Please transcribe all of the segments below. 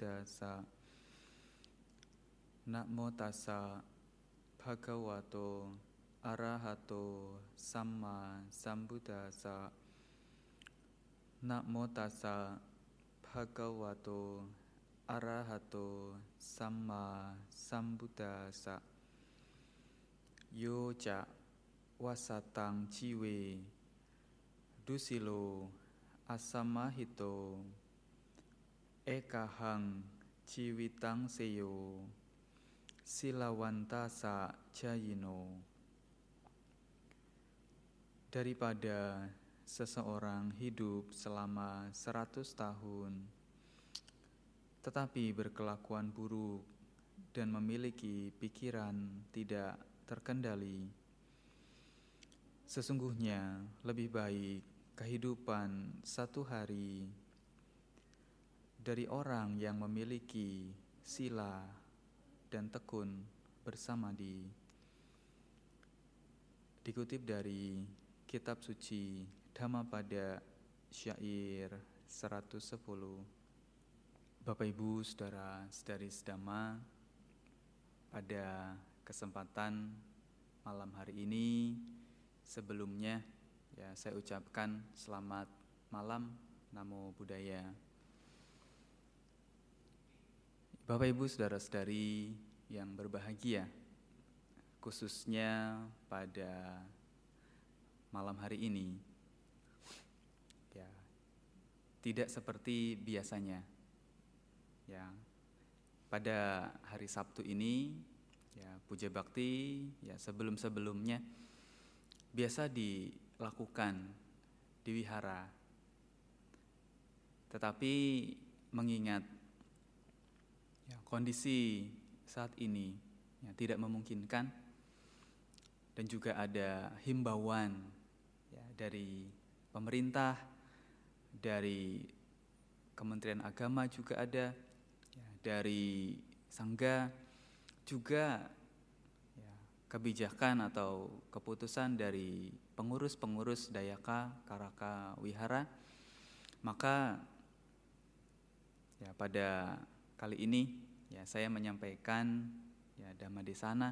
สัมพุทธัสสะนะโมตัสสะภะคะวะโตอะระหะโต สัมมาสัมพุทธัสสะนะโมตัสสะภะคะวะโตอะระหะโต สัมมาสัมพุทธัสสะโยจะวัสตังชีเว ดุสิโล อัสสมะหิโต เอกหัง ชีวิตังเสโย ศิลาวันตาสะชายโน daripada seseorang hidup selama 100 tahun tetapi berkelakuan buruk dan memiliki pikiran tidak terkendali sesungguhnya lebih baik kehidupan satu hari dari orang yang memiliki sila dan tekun bersama di dikutip dari kitab suci Dhammapada syair 110 Bapak Ibu Saudara Saudari Sedama pada kesempatan malam hari ini sebelumnya ya saya ucapkan selamat malam Namo Buddhaya Bapak Ibu Saudara-saudari yang berbahagia khususnya pada malam hari ini. Ya tidak seperti biasanya. Ya pada hari Sabtu ini ya puja bakti ya sebelum-sebelumnya biasa dilakukan di wihara. Tetapi mengingat ya, kondisi saat ini ya, tidak memungkinkan. Dan juga ada himbauan ya, dari pemerintah, dari Kementerian Agama juga ada, ya, dari Sangga juga ya, kebijakan atau keputusan dari pengurus-pengurus Dayaka Karaka Wihara, maka ya pada kali ini ya saya menyampaikan ya Dhamma di sana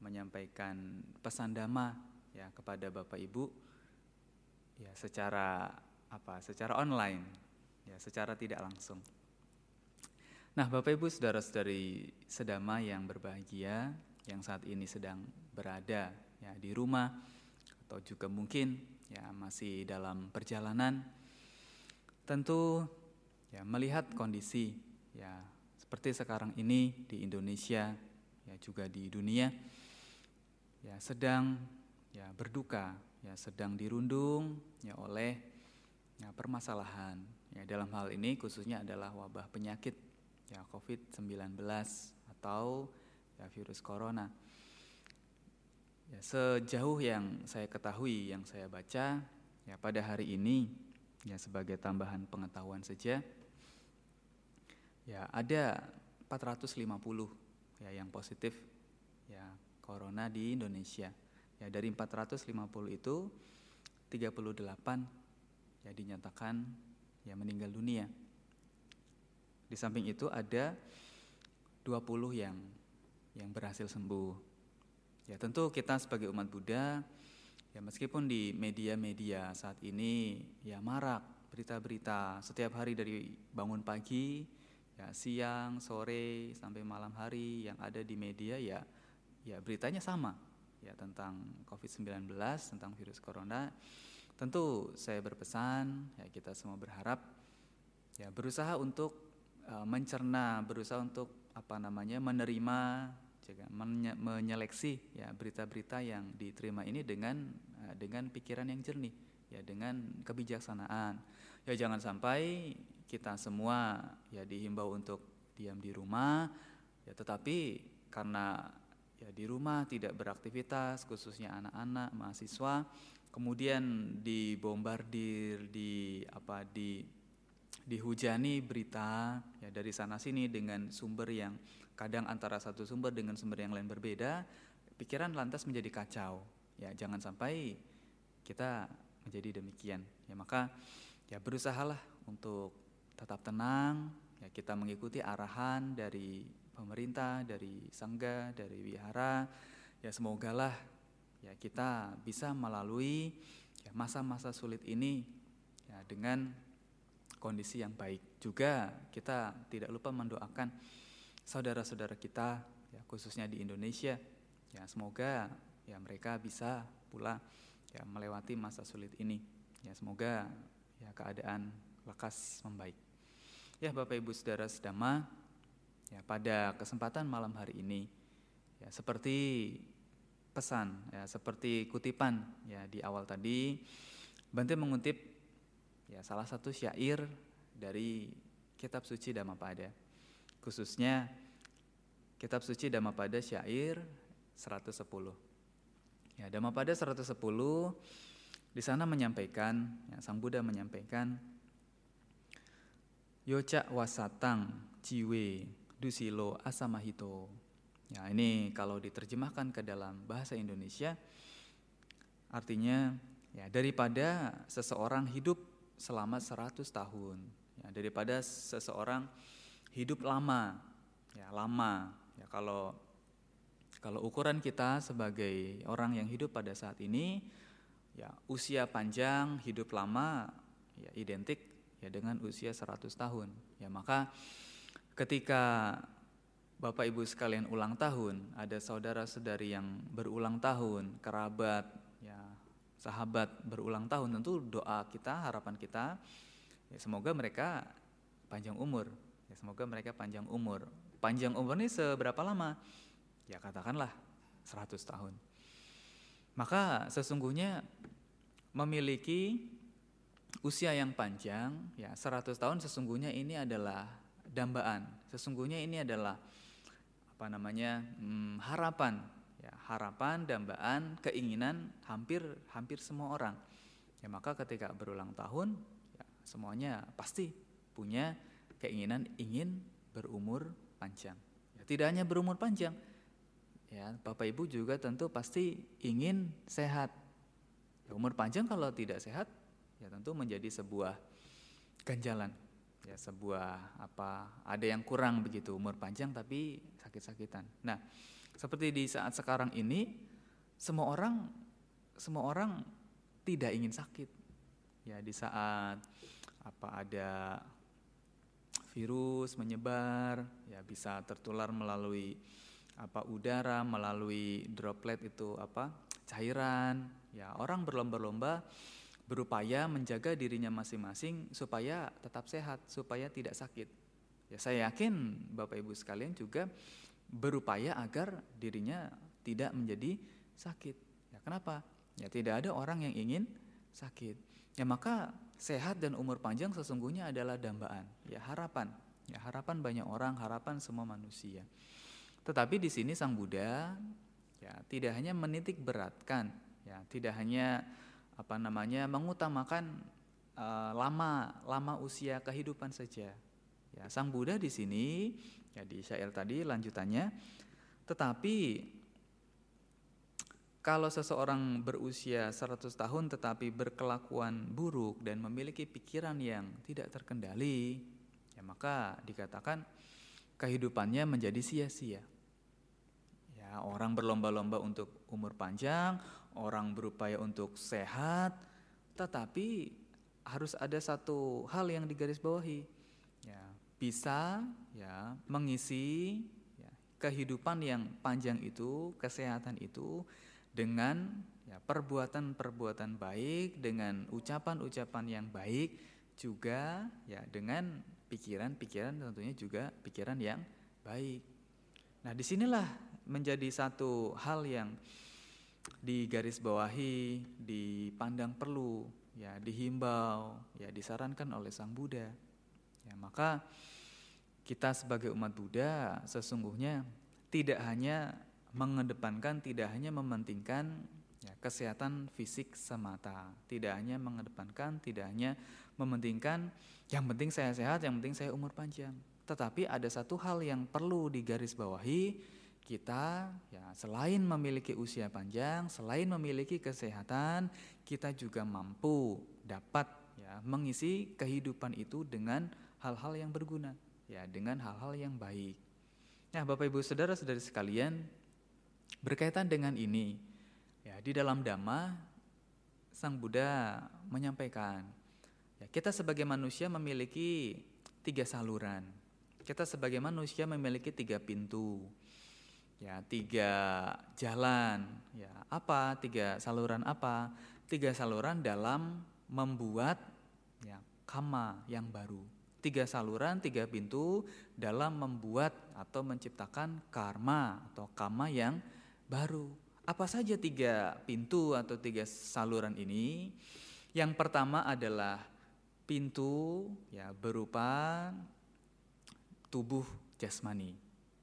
menyampaikan pesan dhamma ya kepada Bapak Ibu ya secara apa secara online ya secara tidak langsung. Nah, Bapak Ibu saudara-saudari sedama yang berbahagia yang saat ini sedang berada ya di rumah atau juga mungkin ya masih dalam perjalanan tentu ya melihat kondisi ya seperti sekarang ini di Indonesia ya juga di dunia ya sedang ya berduka, ya sedang dirundung ya oleh ya permasalahan. Ya dalam hal ini khususnya adalah wabah penyakit ya COVID-19 atau ya virus corona. Ya sejauh yang saya ketahui, yang saya baca ya pada hari ini ya sebagai tambahan pengetahuan saja ya ada 450 ya yang positif ya corona di Indonesia. Ya, dari 450 itu 38 ya dinyatakan ya meninggal dunia. Di samping itu ada 20 yang yang berhasil sembuh. Ya, tentu kita sebagai umat Buddha ya meskipun di media-media saat ini ya marak berita-berita setiap hari dari bangun pagi ya siang, sore sampai malam hari yang ada di media ya ya beritanya sama ya tentang COVID-19, tentang virus corona. Tentu saya berpesan, ya kita semua berharap ya berusaha untuk uh, mencerna, berusaha untuk apa namanya menerima juga menye menyeleksi ya berita-berita yang diterima ini dengan uh, dengan pikiran yang jernih ya dengan kebijaksanaan. Ya jangan sampai kita semua ya dihimbau untuk diam di rumah ya tetapi karena ya di rumah tidak beraktivitas khususnya anak-anak mahasiswa kemudian dibombardir di apa di dihujani berita ya dari sana sini dengan sumber yang kadang antara satu sumber dengan sumber yang lain berbeda pikiran lantas menjadi kacau ya jangan sampai kita menjadi demikian. Ya maka ya berusahalah untuk tetap tenang, ya kita mengikuti arahan dari pemerintah, dari sangga, dari wihara. Ya semogalah ya kita bisa melalui ya masa-masa sulit ini ya dengan kondisi yang baik. Juga kita tidak lupa mendoakan saudara-saudara kita ya khususnya di Indonesia. Ya semoga ya mereka bisa pula ya melewati masa sulit ini. Ya semoga ya keadaan lekas membaik. Ya Bapak Ibu Saudara sedama, ya pada kesempatan malam hari ini ya seperti pesan ya seperti kutipan ya di awal tadi Bante mengutip ya salah satu syair dari kitab suci Dhammapada khususnya kitab suci Dhammapada syair 110 ya Dhammapada 110 di sana menyampaikan ya, Sang Buddha menyampaikan Yoca wasatang jiwe dusilo asamahito. Ya, ini kalau diterjemahkan ke dalam bahasa Indonesia artinya ya daripada seseorang hidup selama 100 tahun, ya daripada seseorang hidup lama, ya lama. Ya kalau kalau ukuran kita sebagai orang yang hidup pada saat ini ya usia panjang, hidup lama ya identik ya dengan usia 100 tahun. Ya maka ketika Bapak Ibu sekalian ulang tahun, ada saudara-saudari yang berulang tahun, kerabat, ya sahabat berulang tahun, tentu doa kita, harapan kita, ya semoga mereka panjang umur, ya semoga mereka panjang umur. Panjang umur ini seberapa lama? Ya katakanlah 100 tahun. Maka sesungguhnya memiliki usia yang panjang, ya 100 tahun sesungguhnya ini adalah dambaan. Sesungguhnya ini adalah apa namanya hmm, harapan, ya harapan, dambaan, keinginan hampir hampir semua orang. Ya maka ketika berulang tahun, ya, semuanya pasti punya keinginan ingin berumur panjang. Ya, tidak hanya berumur panjang, ya Bapak Ibu juga tentu pasti ingin sehat. Ya, umur panjang kalau tidak sehat ya tentu menjadi sebuah ganjalan ya sebuah apa ada yang kurang begitu umur panjang tapi sakit-sakitan. Nah, seperti di saat sekarang ini semua orang semua orang tidak ingin sakit. Ya, di saat apa ada virus menyebar, ya bisa tertular melalui apa udara, melalui droplet itu apa cairan. Ya, orang berlomba-lomba berupaya menjaga dirinya masing-masing supaya tetap sehat, supaya tidak sakit. Ya, saya yakin Bapak Ibu sekalian juga berupaya agar dirinya tidak menjadi sakit. Ya, kenapa? Ya tidak ada orang yang ingin sakit. Ya maka sehat dan umur panjang sesungguhnya adalah dambaan, ya harapan. Ya harapan banyak orang, harapan semua manusia. Tetapi di sini Sang Buddha ya tidak hanya menitik beratkan, ya tidak hanya apa namanya mengutamakan uh, lama lama usia kehidupan saja. Ya, Sang Buddha di sini ya di syair tadi lanjutannya tetapi kalau seseorang berusia 100 tahun tetapi berkelakuan buruk dan memiliki pikiran yang tidak terkendali, ya maka dikatakan kehidupannya menjadi sia-sia. Ya, orang berlomba-lomba untuk umur panjang, orang berupaya untuk sehat, tetapi harus ada satu hal yang digarisbawahi, ya bisa ya mengisi ya, kehidupan yang panjang itu, kesehatan itu dengan ya, perbuatan-perbuatan baik, dengan ucapan-ucapan yang baik, juga ya dengan pikiran-pikiran tentunya juga pikiran yang baik. Nah di sinilah menjadi satu hal yang digarisbawahi, dipandang perlu, ya dihimbau, ya disarankan oleh Sang Buddha. Ya, maka kita sebagai umat Buddha sesungguhnya tidak hanya mengedepankan, tidak hanya mementingkan ya, kesehatan fisik semata, tidak hanya mengedepankan, tidak hanya mementingkan yang penting saya sehat, yang penting saya umur panjang. Tetapi ada satu hal yang perlu digarisbawahi, kita ya selain memiliki usia panjang, selain memiliki kesehatan, kita juga mampu dapat ya mengisi kehidupan itu dengan hal-hal yang berguna, ya dengan hal-hal yang baik. Nah, Bapak Ibu Saudara-saudari sekalian, berkaitan dengan ini, ya di dalam Dhamma Sang Buddha menyampaikan, ya kita sebagai manusia memiliki tiga saluran. Kita sebagai manusia memiliki tiga pintu ya tiga jalan. Ya apa? Tiga saluran apa? Tiga saluran dalam membuat ya kama yang baru. Tiga saluran tiga pintu dalam membuat atau menciptakan karma atau kama yang baru. Apa saja tiga pintu atau tiga saluran ini? Yang pertama adalah pintu ya berupa tubuh jasmani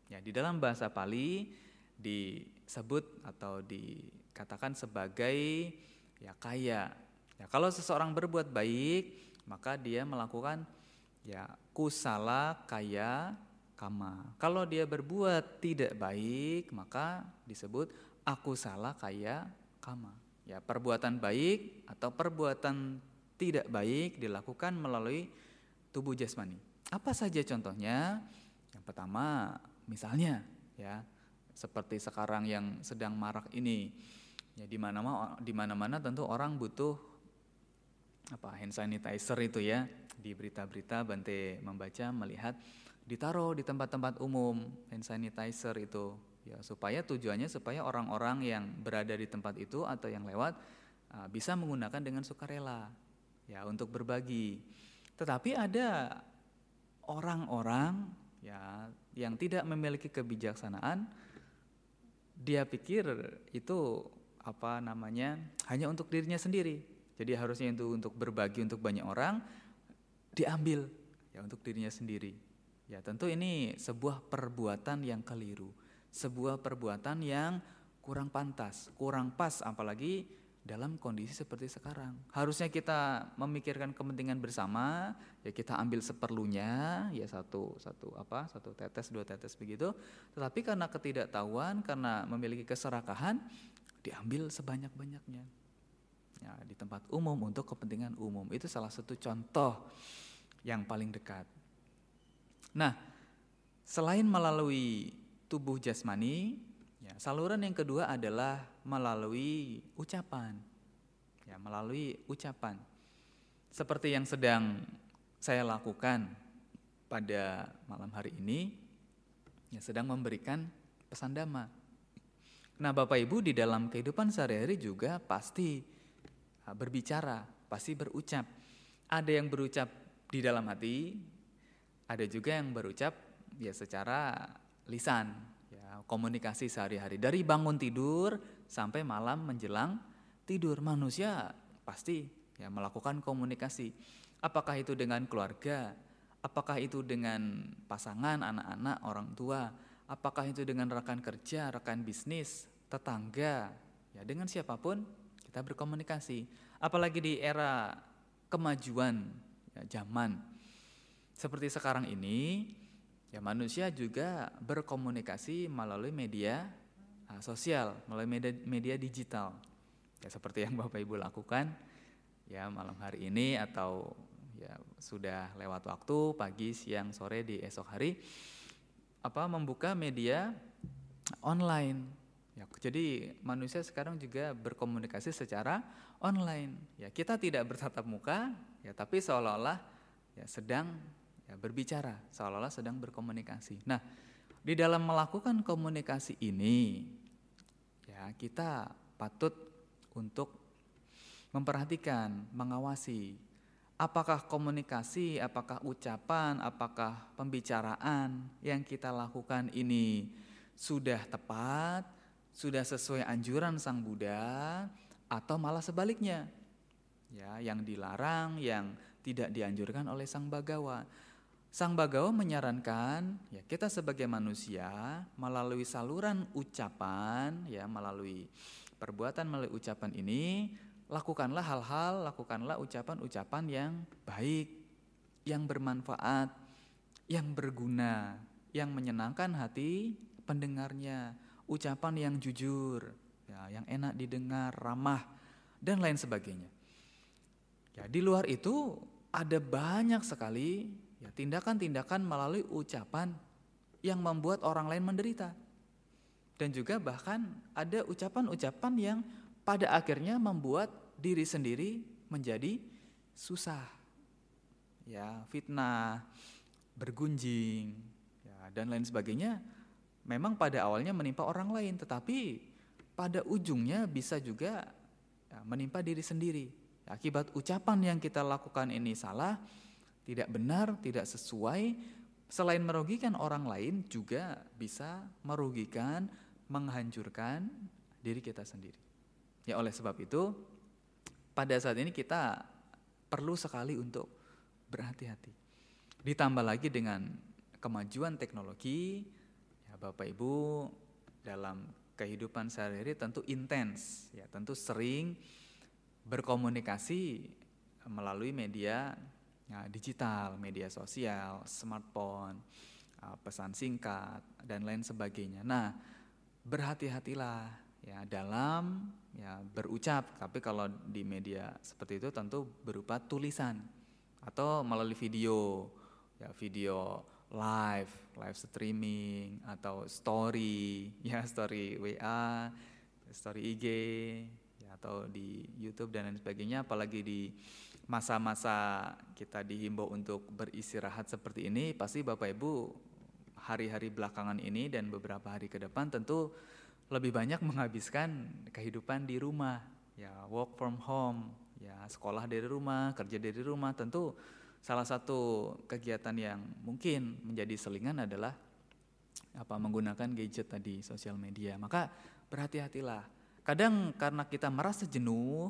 Ya, di dalam bahasa Pali disebut atau dikatakan sebagai ya kaya. Ya, kalau seseorang berbuat baik, maka dia melakukan ya kusala kaya kama. Kalau dia berbuat tidak baik, maka disebut aku salah kaya kama. Ya, perbuatan baik atau perbuatan tidak baik dilakukan melalui tubuh jasmani. Apa saja contohnya? Yang pertama, Misalnya. Ya seperti sekarang yang sedang marak ini. Ya di mana di mana-mana tentu orang butuh apa hand sanitizer itu ya. Di berita-berita Bante membaca melihat ditaruh di tempat-tempat umum hand sanitizer itu. Ya supaya tujuannya supaya orang-orang yang berada di tempat itu atau yang lewat bisa menggunakan dengan sukarela. Ya untuk berbagi. Tetapi ada orang-orang ya yang tidak memiliki kebijaksanaan dia pikir itu apa namanya hanya untuk dirinya sendiri. Jadi harusnya itu untuk berbagi untuk banyak orang diambil ya untuk dirinya sendiri. Ya tentu ini sebuah perbuatan yang keliru sebuah perbuatan yang kurang pantas kurang pas apalagi dalam kondisi seperti sekarang. Harusnya kita memikirkan kepentingan bersama, ya kita ambil seperlunya, ya satu satu apa satu tetes dua tetes begitu. Tetapi karena ketidaktahuan, karena memiliki keserakahan, diambil sebanyak banyaknya. Ya, di tempat umum untuk kepentingan umum itu salah satu contoh yang paling dekat. Nah, selain melalui tubuh jasmani, saluran yang kedua adalah melalui ucapan. Ya, melalui ucapan. Seperti yang sedang saya lakukan pada malam hari ini, ya sedang memberikan pesan dhamma. Nah, Bapak Ibu di dalam kehidupan sehari-hari juga pasti ah, berbicara, pasti berucap. Ada yang berucap di dalam hati, ada juga yang berucap ya secara lisan, komunikasi sehari-hari. Dari bangun tidur sampai malam menjelang tidur. Manusia pasti ya melakukan komunikasi. Apakah itu dengan keluarga? Apakah itu dengan pasangan anak-anak orang tua? Apakah itu dengan rekan kerja rekan bisnis tetangga? Ya dengan siapa pun kita berkomunikasi. Apalagi di era kemajuan ya, zaman. Seperti sekarang ini Ya manusia juga berkomunikasi melalui media uh, sosial, melalui media, media digital. Ya seperti yang Bapak Ibu lakukan ya malam hari ini atau ya sudah lewat waktu pagi, siang, sore di esok hari apa membuka media online. Ya, jadi manusia sekarang juga berkomunikasi secara online. Ya, kita tidak bertatap muka, ya tapi seolah-olah ya sedang ya, berbicara seolah-olah sedang berkomunikasi. Nah, di dalam melakukan komunikasi ini ya kita patut untuk memperhatikan, mengawasi apakah komunikasi, apakah ucapan, apakah pembicaraan yang kita lakukan ini sudah tepat, sudah sesuai anjuran Sang Buddha atau malah sebaliknya. Ya, yang dilarang, yang tidak dianjurkan oleh Sang Bagawa. Sang Bagawa menyarankan ya kita sebagai manusia melalui saluran ucapan ya melalui perbuatan melalui ucapan ini lakukanlah hal-hal lakukanlah ucapan-ucapan yang baik yang bermanfaat yang berguna yang menyenangkan hati pendengarnya, ucapan yang jujur, ya, yang enak didengar, ramah, dan lain sebagainya. Ya, di luar itu ada banyak sekali ya tindakan-tindakan melalui ucapan yang membuat orang lain menderita. Dan juga bahkan ada ucapan-ucapan yang pada akhirnya membuat diri sendiri menjadi susah. Ya, fitnah, bergunjing, ya, dan lain sebagainya memang pada awalnya menimpa orang lain, tetapi pada ujungnya bisa juga ya, menimpa diri sendiri. Akibat ucapan yang kita lakukan ini salah, tidak benar, tidak sesuai, selain merugikan orang lain juga bisa merugikan, menghancurkan diri kita sendiri. Ya oleh sebab itu pada saat ini kita perlu sekali untuk berhati-hati. Ditambah lagi dengan kemajuan teknologi, ya Bapak Ibu dalam kehidupan sehari-hari tentu intens, ya tentu sering berkomunikasi melalui media ya, digital, media sosial, smartphone, uh, pesan singkat dan lain sebagainya. Nah, berhati-hatilah ya dalam ya berucap. Tapi kalau di media seperti itu tentu berupa tulisan atau melalui video, ya video live, live streaming atau story, ya story WA, story IG, ya, atau di YouTube dan lain sebagainya. Apalagi di masa-masa kita dihimbau untuk beristirahat seperti ini, pasti Bapak Ibu hari-hari belakangan ini dan beberapa hari ke depan tentu lebih banyak menghabiskan kehidupan di rumah, ya work from home, ya sekolah dari rumah, kerja dari rumah. Tentu salah satu kegiatan yang mungkin menjadi selingan adalah apa menggunakan gadget tadi, sosial media. Maka berhati-hatilah. Kadang karena kita merasa jenuh,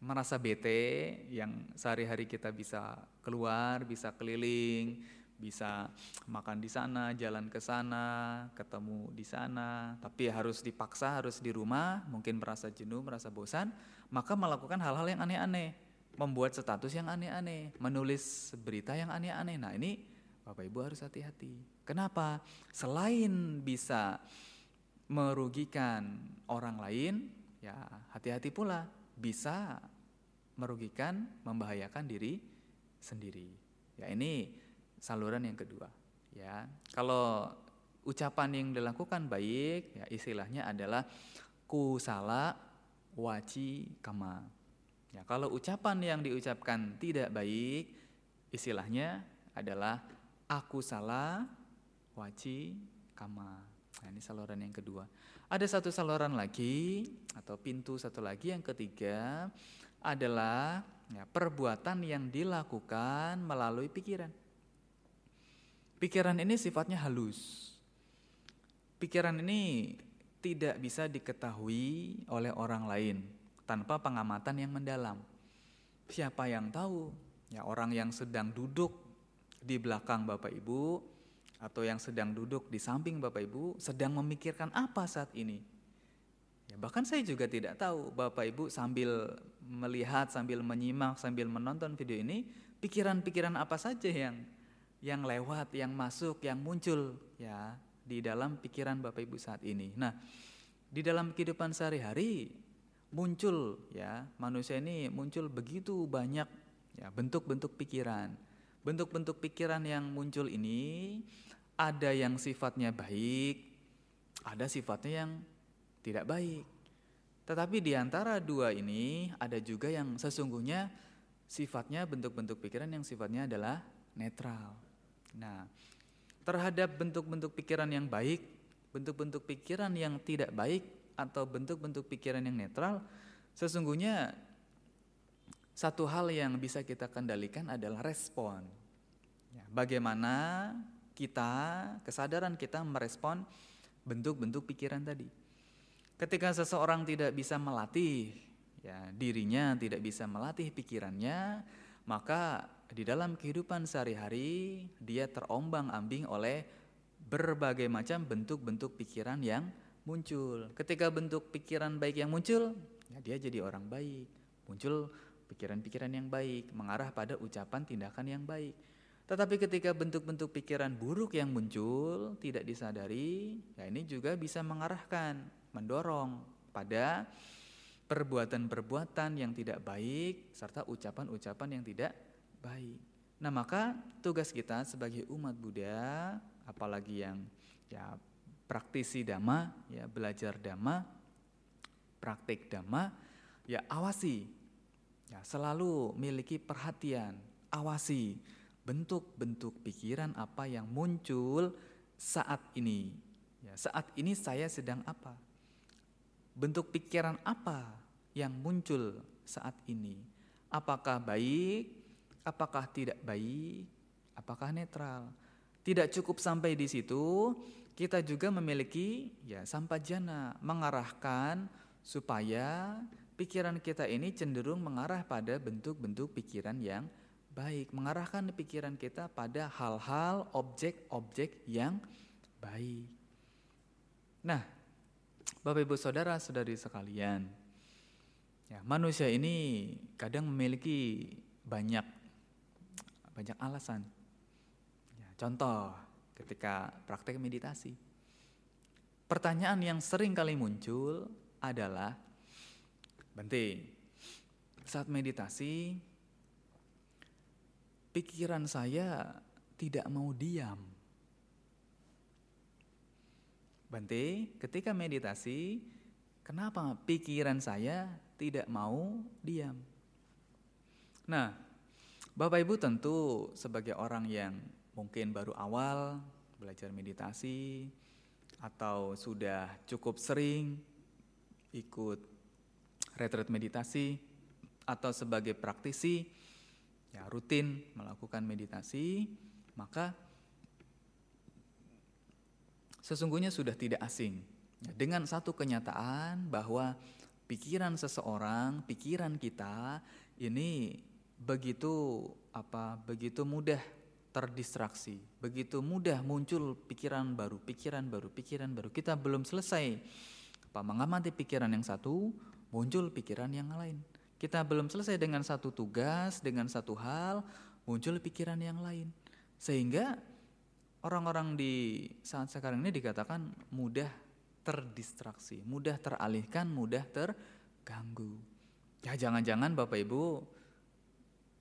merasa bete yang sehari-hari kita bisa keluar, bisa keliling, bisa makan di sana, jalan ke sana, ketemu di sana, tapi harus dipaksa, harus di rumah, mungkin merasa jenuh, merasa bosan, maka melakukan hal-hal yang aneh-aneh, membuat status yang aneh-aneh, menulis berita yang aneh-aneh. Nah, ini Bapak Ibu harus hati-hati. Kenapa? Selain bisa merugikan orang lain, ya hati-hati pula bisa merugikan, membahayakan diri sendiri. Ya ini saluran yang kedua. Ya, kalau ucapan yang dilakukan baik, ya istilahnya adalah kusala waci kama. Ya, kalau ucapan yang diucapkan tidak baik, istilahnya adalah aku salah waci kama. Nah, ini saluran yang kedua. Ada satu saluran lagi atau pintu satu lagi yang ketiga adalah ya, perbuatan yang dilakukan melalui pikiran. Pikiran ini sifatnya halus. Pikiran ini tidak bisa diketahui oleh orang lain tanpa pengamatan yang mendalam. Siapa yang tahu? Ya orang yang sedang duduk di belakang Bapak Ibu atau yang sedang duduk di samping Bapak Ibu sedang memikirkan apa saat ini. Ya, bahkan saya juga tidak tahu Bapak Ibu sambil melihat, sambil menyimak, sambil menonton video ini, pikiran-pikiran apa saja yang yang lewat, yang masuk, yang muncul ya di dalam pikiran Bapak Ibu saat ini. Nah, di dalam kehidupan sehari-hari muncul ya manusia ini muncul begitu banyak ya bentuk-bentuk pikiran. Bentuk-bentuk pikiran yang muncul ini ada yang sifatnya baik, ada sifatnya yang tidak baik. Tetapi di antara dua ini ada juga yang sesungguhnya sifatnya bentuk-bentuk pikiran yang sifatnya adalah netral. Nah, terhadap bentuk-bentuk pikiran yang baik, bentuk-bentuk pikiran yang tidak baik atau bentuk-bentuk pikiran yang netral, sesungguhnya satu hal yang bisa kita kendalikan adalah respon. Ya, bagaimana kita, kesadaran kita merespon bentuk-bentuk pikiran tadi. Ketika seseorang tidak bisa melatih ya, dirinya, tidak bisa melatih pikirannya, maka di dalam kehidupan sehari-hari dia terombang-ambing oleh berbagai macam bentuk-bentuk pikiran yang muncul. Ketika bentuk pikiran baik yang muncul, ya dia jadi orang baik. Muncul pikiran-pikiran yang baik, mengarah pada ucapan tindakan yang baik. Tetapi ketika bentuk-bentuk pikiran buruk yang muncul tidak disadari, ya ini juga bisa mengarahkan, mendorong pada perbuatan-perbuatan yang tidak baik serta ucapan-ucapan yang tidak baik. Nah, maka tugas kita sebagai umat Buddha, apalagi yang ya praktisi dhamma, ya belajar dhamma, praktik dhamma, ya awasi. Ya, selalu miliki perhatian, awasi bentuk-bentuk pikiran apa yang muncul saat ini. Ya, saat ini saya sedang apa? Bentuk pikiran apa yang muncul saat ini? Apakah baik? Apakah tidak baik? Apakah netral? Tidak cukup sampai di situ, kita juga memiliki ya sampajana mengarahkan supaya pikiran kita ini cenderung mengarah pada bentuk-bentuk pikiran yang baik, mengarahkan pikiran kita pada hal-hal, objek-objek yang baik. Nah, Bapak Ibu Saudara, Saudari sekalian, ya, manusia ini kadang memiliki banyak banyak alasan. Ya, contoh, ketika praktek meditasi. Pertanyaan yang sering kali muncul adalah, Bante, saat meditasi pikiran saya tidak mau diam. Bante, ketika meditasi, kenapa pikiran saya tidak mau diam? Nah, Bapak Ibu tentu sebagai orang yang mungkin baru awal belajar meditasi atau sudah cukup sering ikut retret meditasi atau sebagai praktisi ya rutin melakukan meditasi, maka sesungguhnya sudah tidak asing ya, dengan satu kenyataan bahwa pikiran seseorang, pikiran kita ini begitu apa begitu mudah terdistraksi, begitu mudah muncul pikiran baru, pikiran baru, pikiran baru. Kita belum selesai apa mengamati pikiran yang satu, muncul pikiran yang lain. Kita belum selesai dengan satu tugas, dengan satu hal, muncul pikiran yang lain. Sehingga orang-orang di saat sekarang ini dikatakan mudah terdistraksi, mudah teralihkan, mudah terganggu. Ya jangan-jangan Bapak Ibu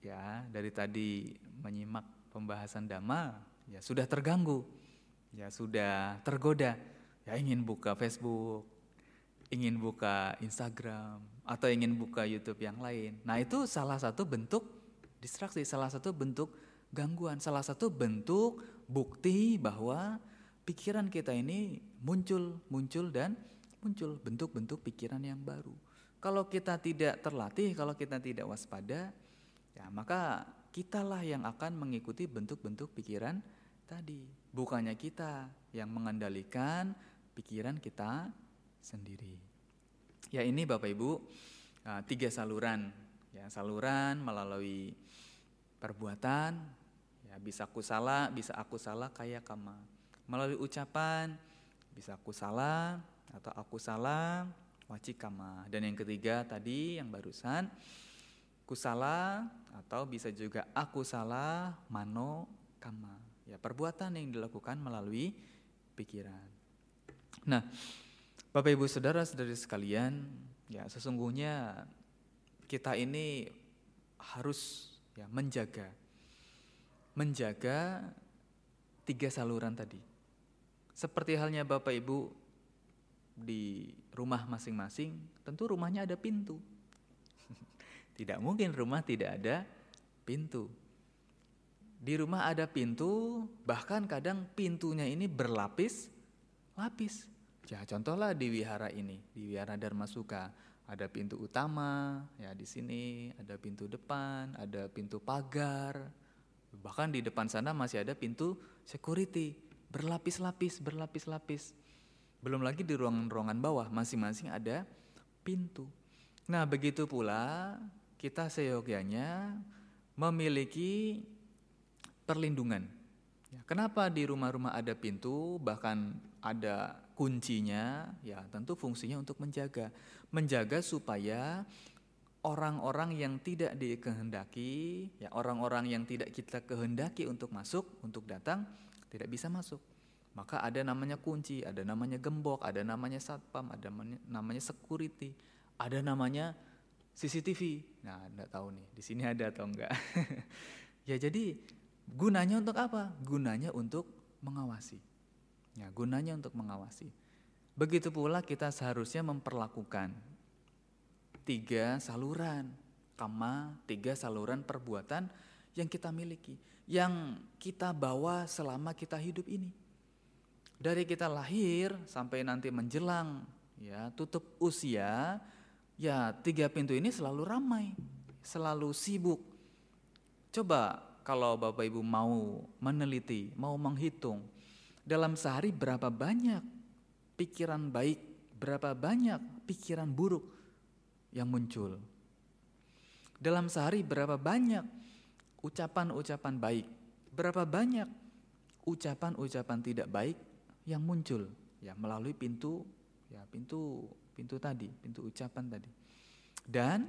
ya dari tadi menyimak pembahasan dhamma ya sudah terganggu, ya sudah tergoda, ya ingin buka Facebook, ingin buka Instagram atau ingin buka YouTube yang lain. Nah, itu salah satu bentuk distraksi, salah satu bentuk gangguan, salah satu bentuk bukti bahwa pikiran kita ini muncul, muncul dan muncul bentuk-bentuk pikiran yang baru. Kalau kita tidak terlatih, kalau kita tidak waspada, ya maka kitalah yang akan mengikuti bentuk-bentuk pikiran tadi. Bukannya kita yang mengendalikan pikiran kita sendiri. Ya ini Bapak Ibu uh, tiga saluran, ya saluran melalui perbuatan, ya bisa aku salah, bisa aku salah kayak kama. Melalui ucapan bisa aku salah atau aku salah wacikama. Dan yang ketiga tadi yang barusan kusala atau bisa juga aku salah mano kama. Ya perbuatan yang dilakukan melalui pikiran. Nah, Bapak Ibu Saudara saudari sekalian, ya sesungguhnya kita ini harus ya menjaga menjaga tiga saluran tadi. Seperti halnya Bapak Ibu di rumah masing-masing, tentu rumahnya ada pintu. Tidak mungkin rumah tidak ada pintu. Di rumah ada pintu, bahkan kadang pintunya ini berlapis-lapis. Ya contohlah di wihara ini, di wihara Dharma Suka ada pintu utama, ya di sini ada pintu depan, ada pintu pagar, bahkan di depan sana masih ada pintu security berlapis-lapis, berlapis-lapis. Belum lagi di ruangan-ruangan bawah masing-masing ada pintu. Nah begitu pula kita seyogyanya memiliki perlindungan. Ya, kenapa di rumah-rumah ada pintu, bahkan ada kuncinya ya tentu fungsinya untuk menjaga menjaga supaya orang-orang yang tidak dikehendaki, ya orang-orang yang tidak kita kehendaki untuk masuk, untuk datang, tidak bisa masuk. Maka ada namanya kunci, ada namanya gembok, ada namanya satpam, ada namanya security, ada namanya CCTV. Nah, enggak tahu nih, di sini ada atau enggak. ya jadi gunanya untuk apa? Gunanya untuk mengawasi. Ya, gunanya untuk mengawasi. Begitu pula kita seharusnya memperlakukan tiga saluran kama, tiga saluran perbuatan yang kita miliki, yang kita bawa selama kita hidup ini. Dari kita lahir sampai nanti menjelang ya tutup usia, ya tiga pintu ini selalu ramai, selalu sibuk. Coba kalau Bapak Ibu mau meneliti, mau menghitung dalam sehari berapa banyak pikiran baik, berapa banyak pikiran buruk yang muncul. Dalam sehari berapa banyak ucapan-ucapan baik, berapa banyak ucapan-ucapan tidak baik yang muncul ya melalui pintu ya pintu pintu tadi, pintu ucapan tadi. Dan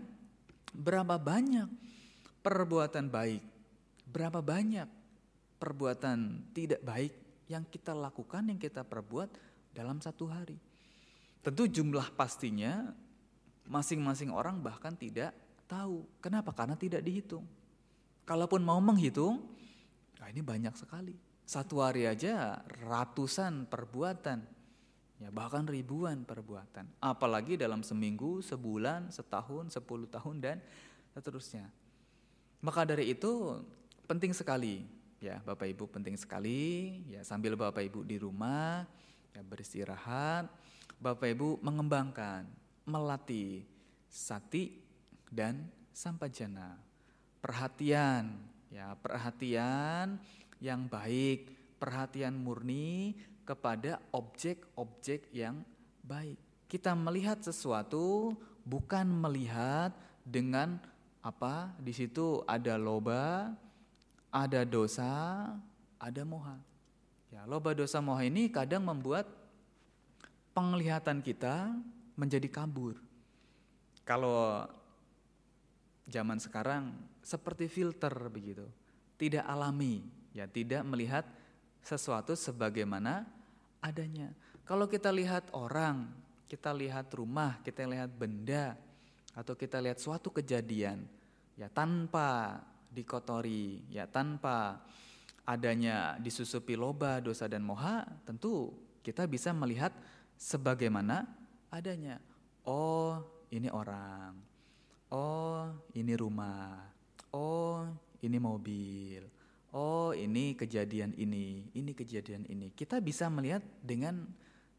berapa banyak perbuatan baik, berapa banyak perbuatan tidak baik yang kita lakukan, yang kita perbuat dalam satu hari. Tentu jumlah pastinya masing-masing orang bahkan tidak tahu. Kenapa? Karena tidak dihitung. Kalaupun mau menghitung, nah ini banyak sekali. Satu hari aja ratusan perbuatan, ya bahkan ribuan perbuatan. Apalagi dalam seminggu, sebulan, setahun, sepuluh tahun dan seterusnya. Maka dari itu penting sekali, ya Bapak Ibu penting sekali, ya sambil Bapak Ibu di rumah, ya beristirahat, Bapak Ibu mengembangkan melatih sati dan sampajana. Perhatian, ya, perhatian yang baik, perhatian murni kepada objek-objek yang baik. Kita melihat sesuatu bukan melihat dengan apa? Di situ ada loba, ada dosa, ada moha. Ya, loba dosa moha ini kadang membuat penglihatan kita menjadi kabur. Kalau zaman sekarang seperti filter begitu, tidak alami, ya tidak melihat sesuatu sebagaimana adanya. Kalau kita lihat orang, kita lihat rumah, kita lihat benda, atau kita lihat suatu kejadian, ya tanpa dikotori, ya tanpa adanya disusupi loba, dosa dan moha, tentu kita bisa melihat sebagaimana adanya. Oh, ini orang. Oh, ini rumah. Oh, ini mobil. Oh, ini kejadian ini, ini kejadian ini. Kita bisa melihat dengan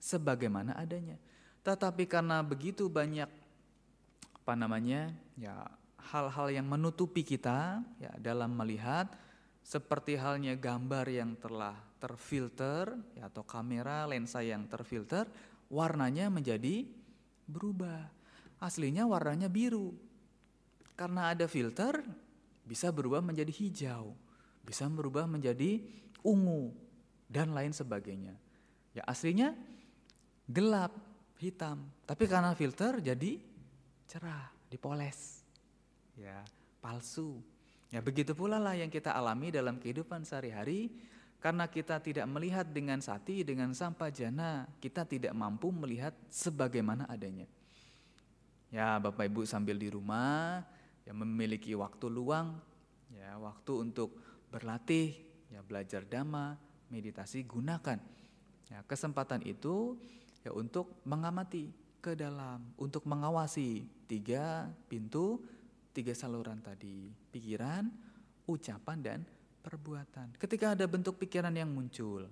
sebagaimana adanya. Tetapi karena begitu banyak apa namanya? ya hal-hal yang menutupi kita ya dalam melihat seperti halnya gambar yang telah terfilter ya, atau kamera lensa yang terfilter warnanya menjadi berubah. Aslinya warnanya biru. Karena ada filter bisa berubah menjadi hijau, bisa berubah menjadi ungu dan lain sebagainya. Ya aslinya gelap, hitam, tapi karena filter jadi cerah, dipoles. Ya, palsu. Ya begitu pula lah yang kita alami dalam kehidupan sehari-hari karena kita tidak melihat dengan sati, dengan sampah jana, kita tidak mampu melihat sebagaimana adanya. Ya, Bapak Ibu sambil di rumah, ya memiliki waktu luang, ya waktu untuk berlatih, ya belajar dhamma, meditasi gunakan. Ya, kesempatan itu ya untuk mengamati ke dalam, untuk mengawasi tiga pintu, tiga saluran tadi, pikiran, ucapan dan perbuatan. Ketika ada bentuk pikiran yang muncul,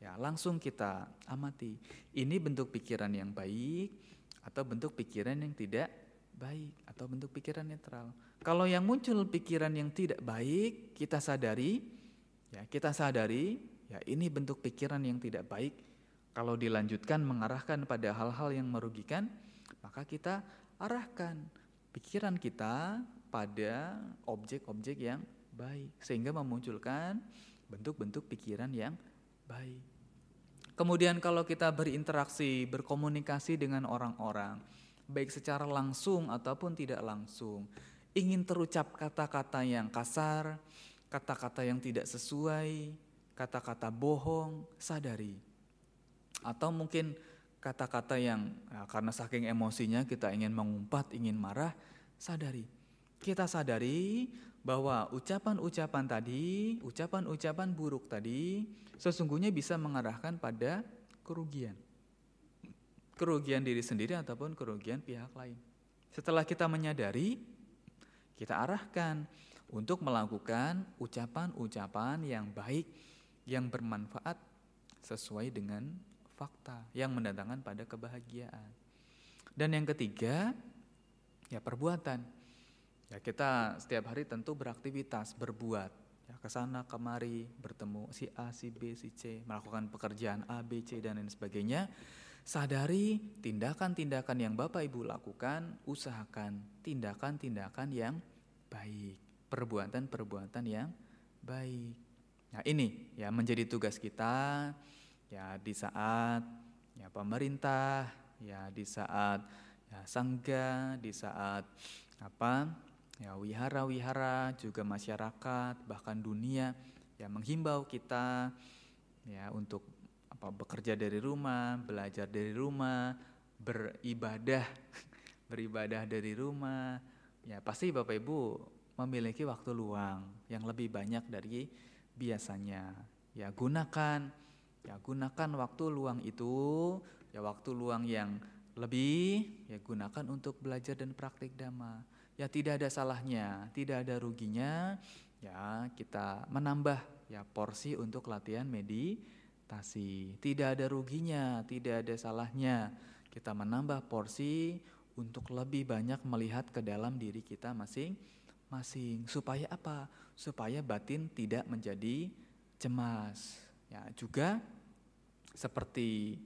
ya langsung kita amati. Ini bentuk pikiran yang baik atau bentuk pikiran yang tidak baik atau bentuk pikiran netral. Kalau yang muncul pikiran yang tidak baik, kita sadari, ya kita sadari, ya ini bentuk pikiran yang tidak baik. Kalau dilanjutkan mengarahkan pada hal-hal yang merugikan, maka kita arahkan pikiran kita pada objek-objek yang baik sehingga memunculkan bentuk-bentuk pikiran yang baik. Kemudian kalau kita berinteraksi, berkomunikasi dengan orang-orang, baik secara langsung ataupun tidak langsung. Ingin terucap kata-kata yang kasar, kata-kata yang tidak sesuai, kata-kata bohong, sadari. Atau mungkin kata-kata yang ya, karena saking emosinya kita ingin mengumpat, ingin marah, sadari. Kita sadari bahwa ucapan-ucapan tadi, ucapan-ucapan buruk tadi sesungguhnya bisa mengarahkan pada kerugian. Kerugian diri sendiri ataupun kerugian pihak lain. Setelah kita menyadari, kita arahkan untuk melakukan ucapan-ucapan yang baik, yang bermanfaat sesuai dengan fakta yang mendatangkan pada kebahagiaan. Dan yang ketiga, ya perbuatan. Ya kita setiap hari tentu beraktivitas, berbuat. Ya ke sana kemari, bertemu si A, si B, si C, melakukan pekerjaan A, B, C dan lain sebagainya. Sadari tindakan-tindakan yang Bapak Ibu lakukan, usahakan tindakan-tindakan yang baik, perbuatan-perbuatan yang baik. Nah, ini ya menjadi tugas kita ya di saat ya pemerintah, ya di saat ya sangga, di saat apa? ya wihara-wihara, juga masyarakat, bahkan dunia ya menghimbau kita ya untuk apa bekerja dari rumah, belajar dari rumah, beribadah beribadah dari rumah. Ya pasti Bapak Ibu memiliki waktu luang yang lebih banyak dari biasanya. Ya gunakan Ya gunakan waktu luang itu, ya waktu luang yang lebih, ya gunakan untuk belajar dan praktik dhamma. Ya tidak ada salahnya, tidak ada ruginya, ya kita menambah ya porsi untuk latihan meditasi. Tidak ada ruginya, tidak ada salahnya kita menambah porsi untuk lebih banyak melihat ke dalam diri kita masing-masing. Supaya apa? Supaya batin tidak menjadi cemas. Ya, juga seperti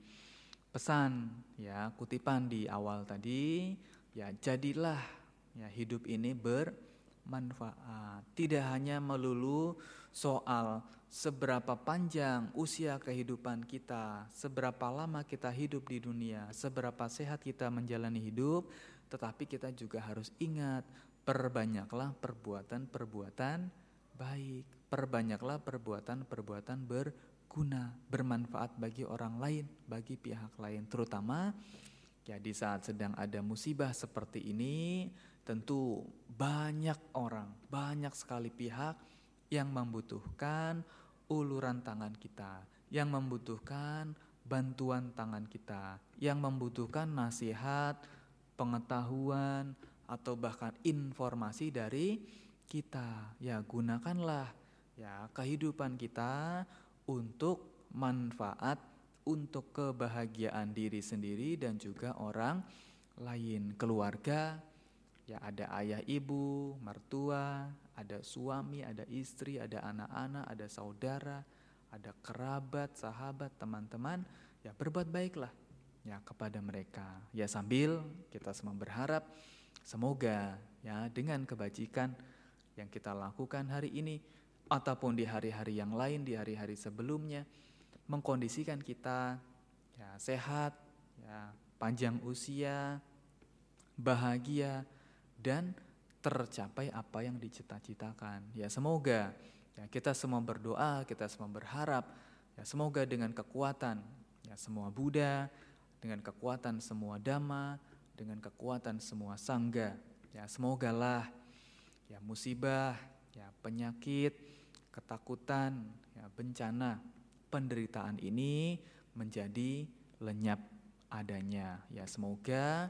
pesan ya kutipan di awal tadi, ya jadilah ya hidup ini bermanfaat. Tidak hanya melulu soal seberapa panjang usia kehidupan kita, seberapa lama kita hidup di dunia, seberapa sehat kita menjalani hidup, tetapi kita juga harus ingat perbanyaklah perbuatan-perbuatan baik, perbanyaklah perbuatan-perbuatan ber berguna, bermanfaat bagi orang lain, bagi pihak lain, terutama ya saat sedang ada musibah seperti ini, tentu banyak orang, banyak sekali pihak yang membutuhkan uluran tangan kita, yang membutuhkan bantuan tangan kita, yang membutuhkan nasihat, pengetahuan, atau bahkan informasi dari kita. Ya, gunakanlah ya kehidupan kita untuk manfaat, untuk kebahagiaan diri sendiri dan juga orang lain, keluarga, ya ada ayah ibu, mertua, ada suami, ada istri, ada anak-anak, ada saudara, ada kerabat, sahabat, teman-teman, ya berbuat baiklah ya kepada mereka. Ya sambil kita semua berharap semoga ya dengan kebajikan yang kita lakukan hari ini ataupun di hari-hari yang lain, di hari-hari sebelumnya, mengkondisikan kita ya, sehat, ya, panjang usia, bahagia, dan tercapai apa yang dicita-citakan. Ya semoga ya, kita semua berdoa, kita semua berharap, ya semoga dengan kekuatan ya semua Buddha, dengan kekuatan semua Dhamma, dengan kekuatan semua Sangga, ya semogalah ya musibah, ya penyakit, ketakutan, ya, bencana, penderitaan ini menjadi lenyap adanya. Ya semoga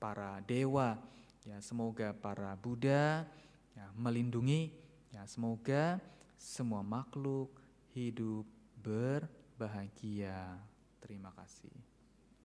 para dewa, ya semoga para Buddha ya, melindungi, ya semoga semua makhluk hidup berbahagia. Terima kasih.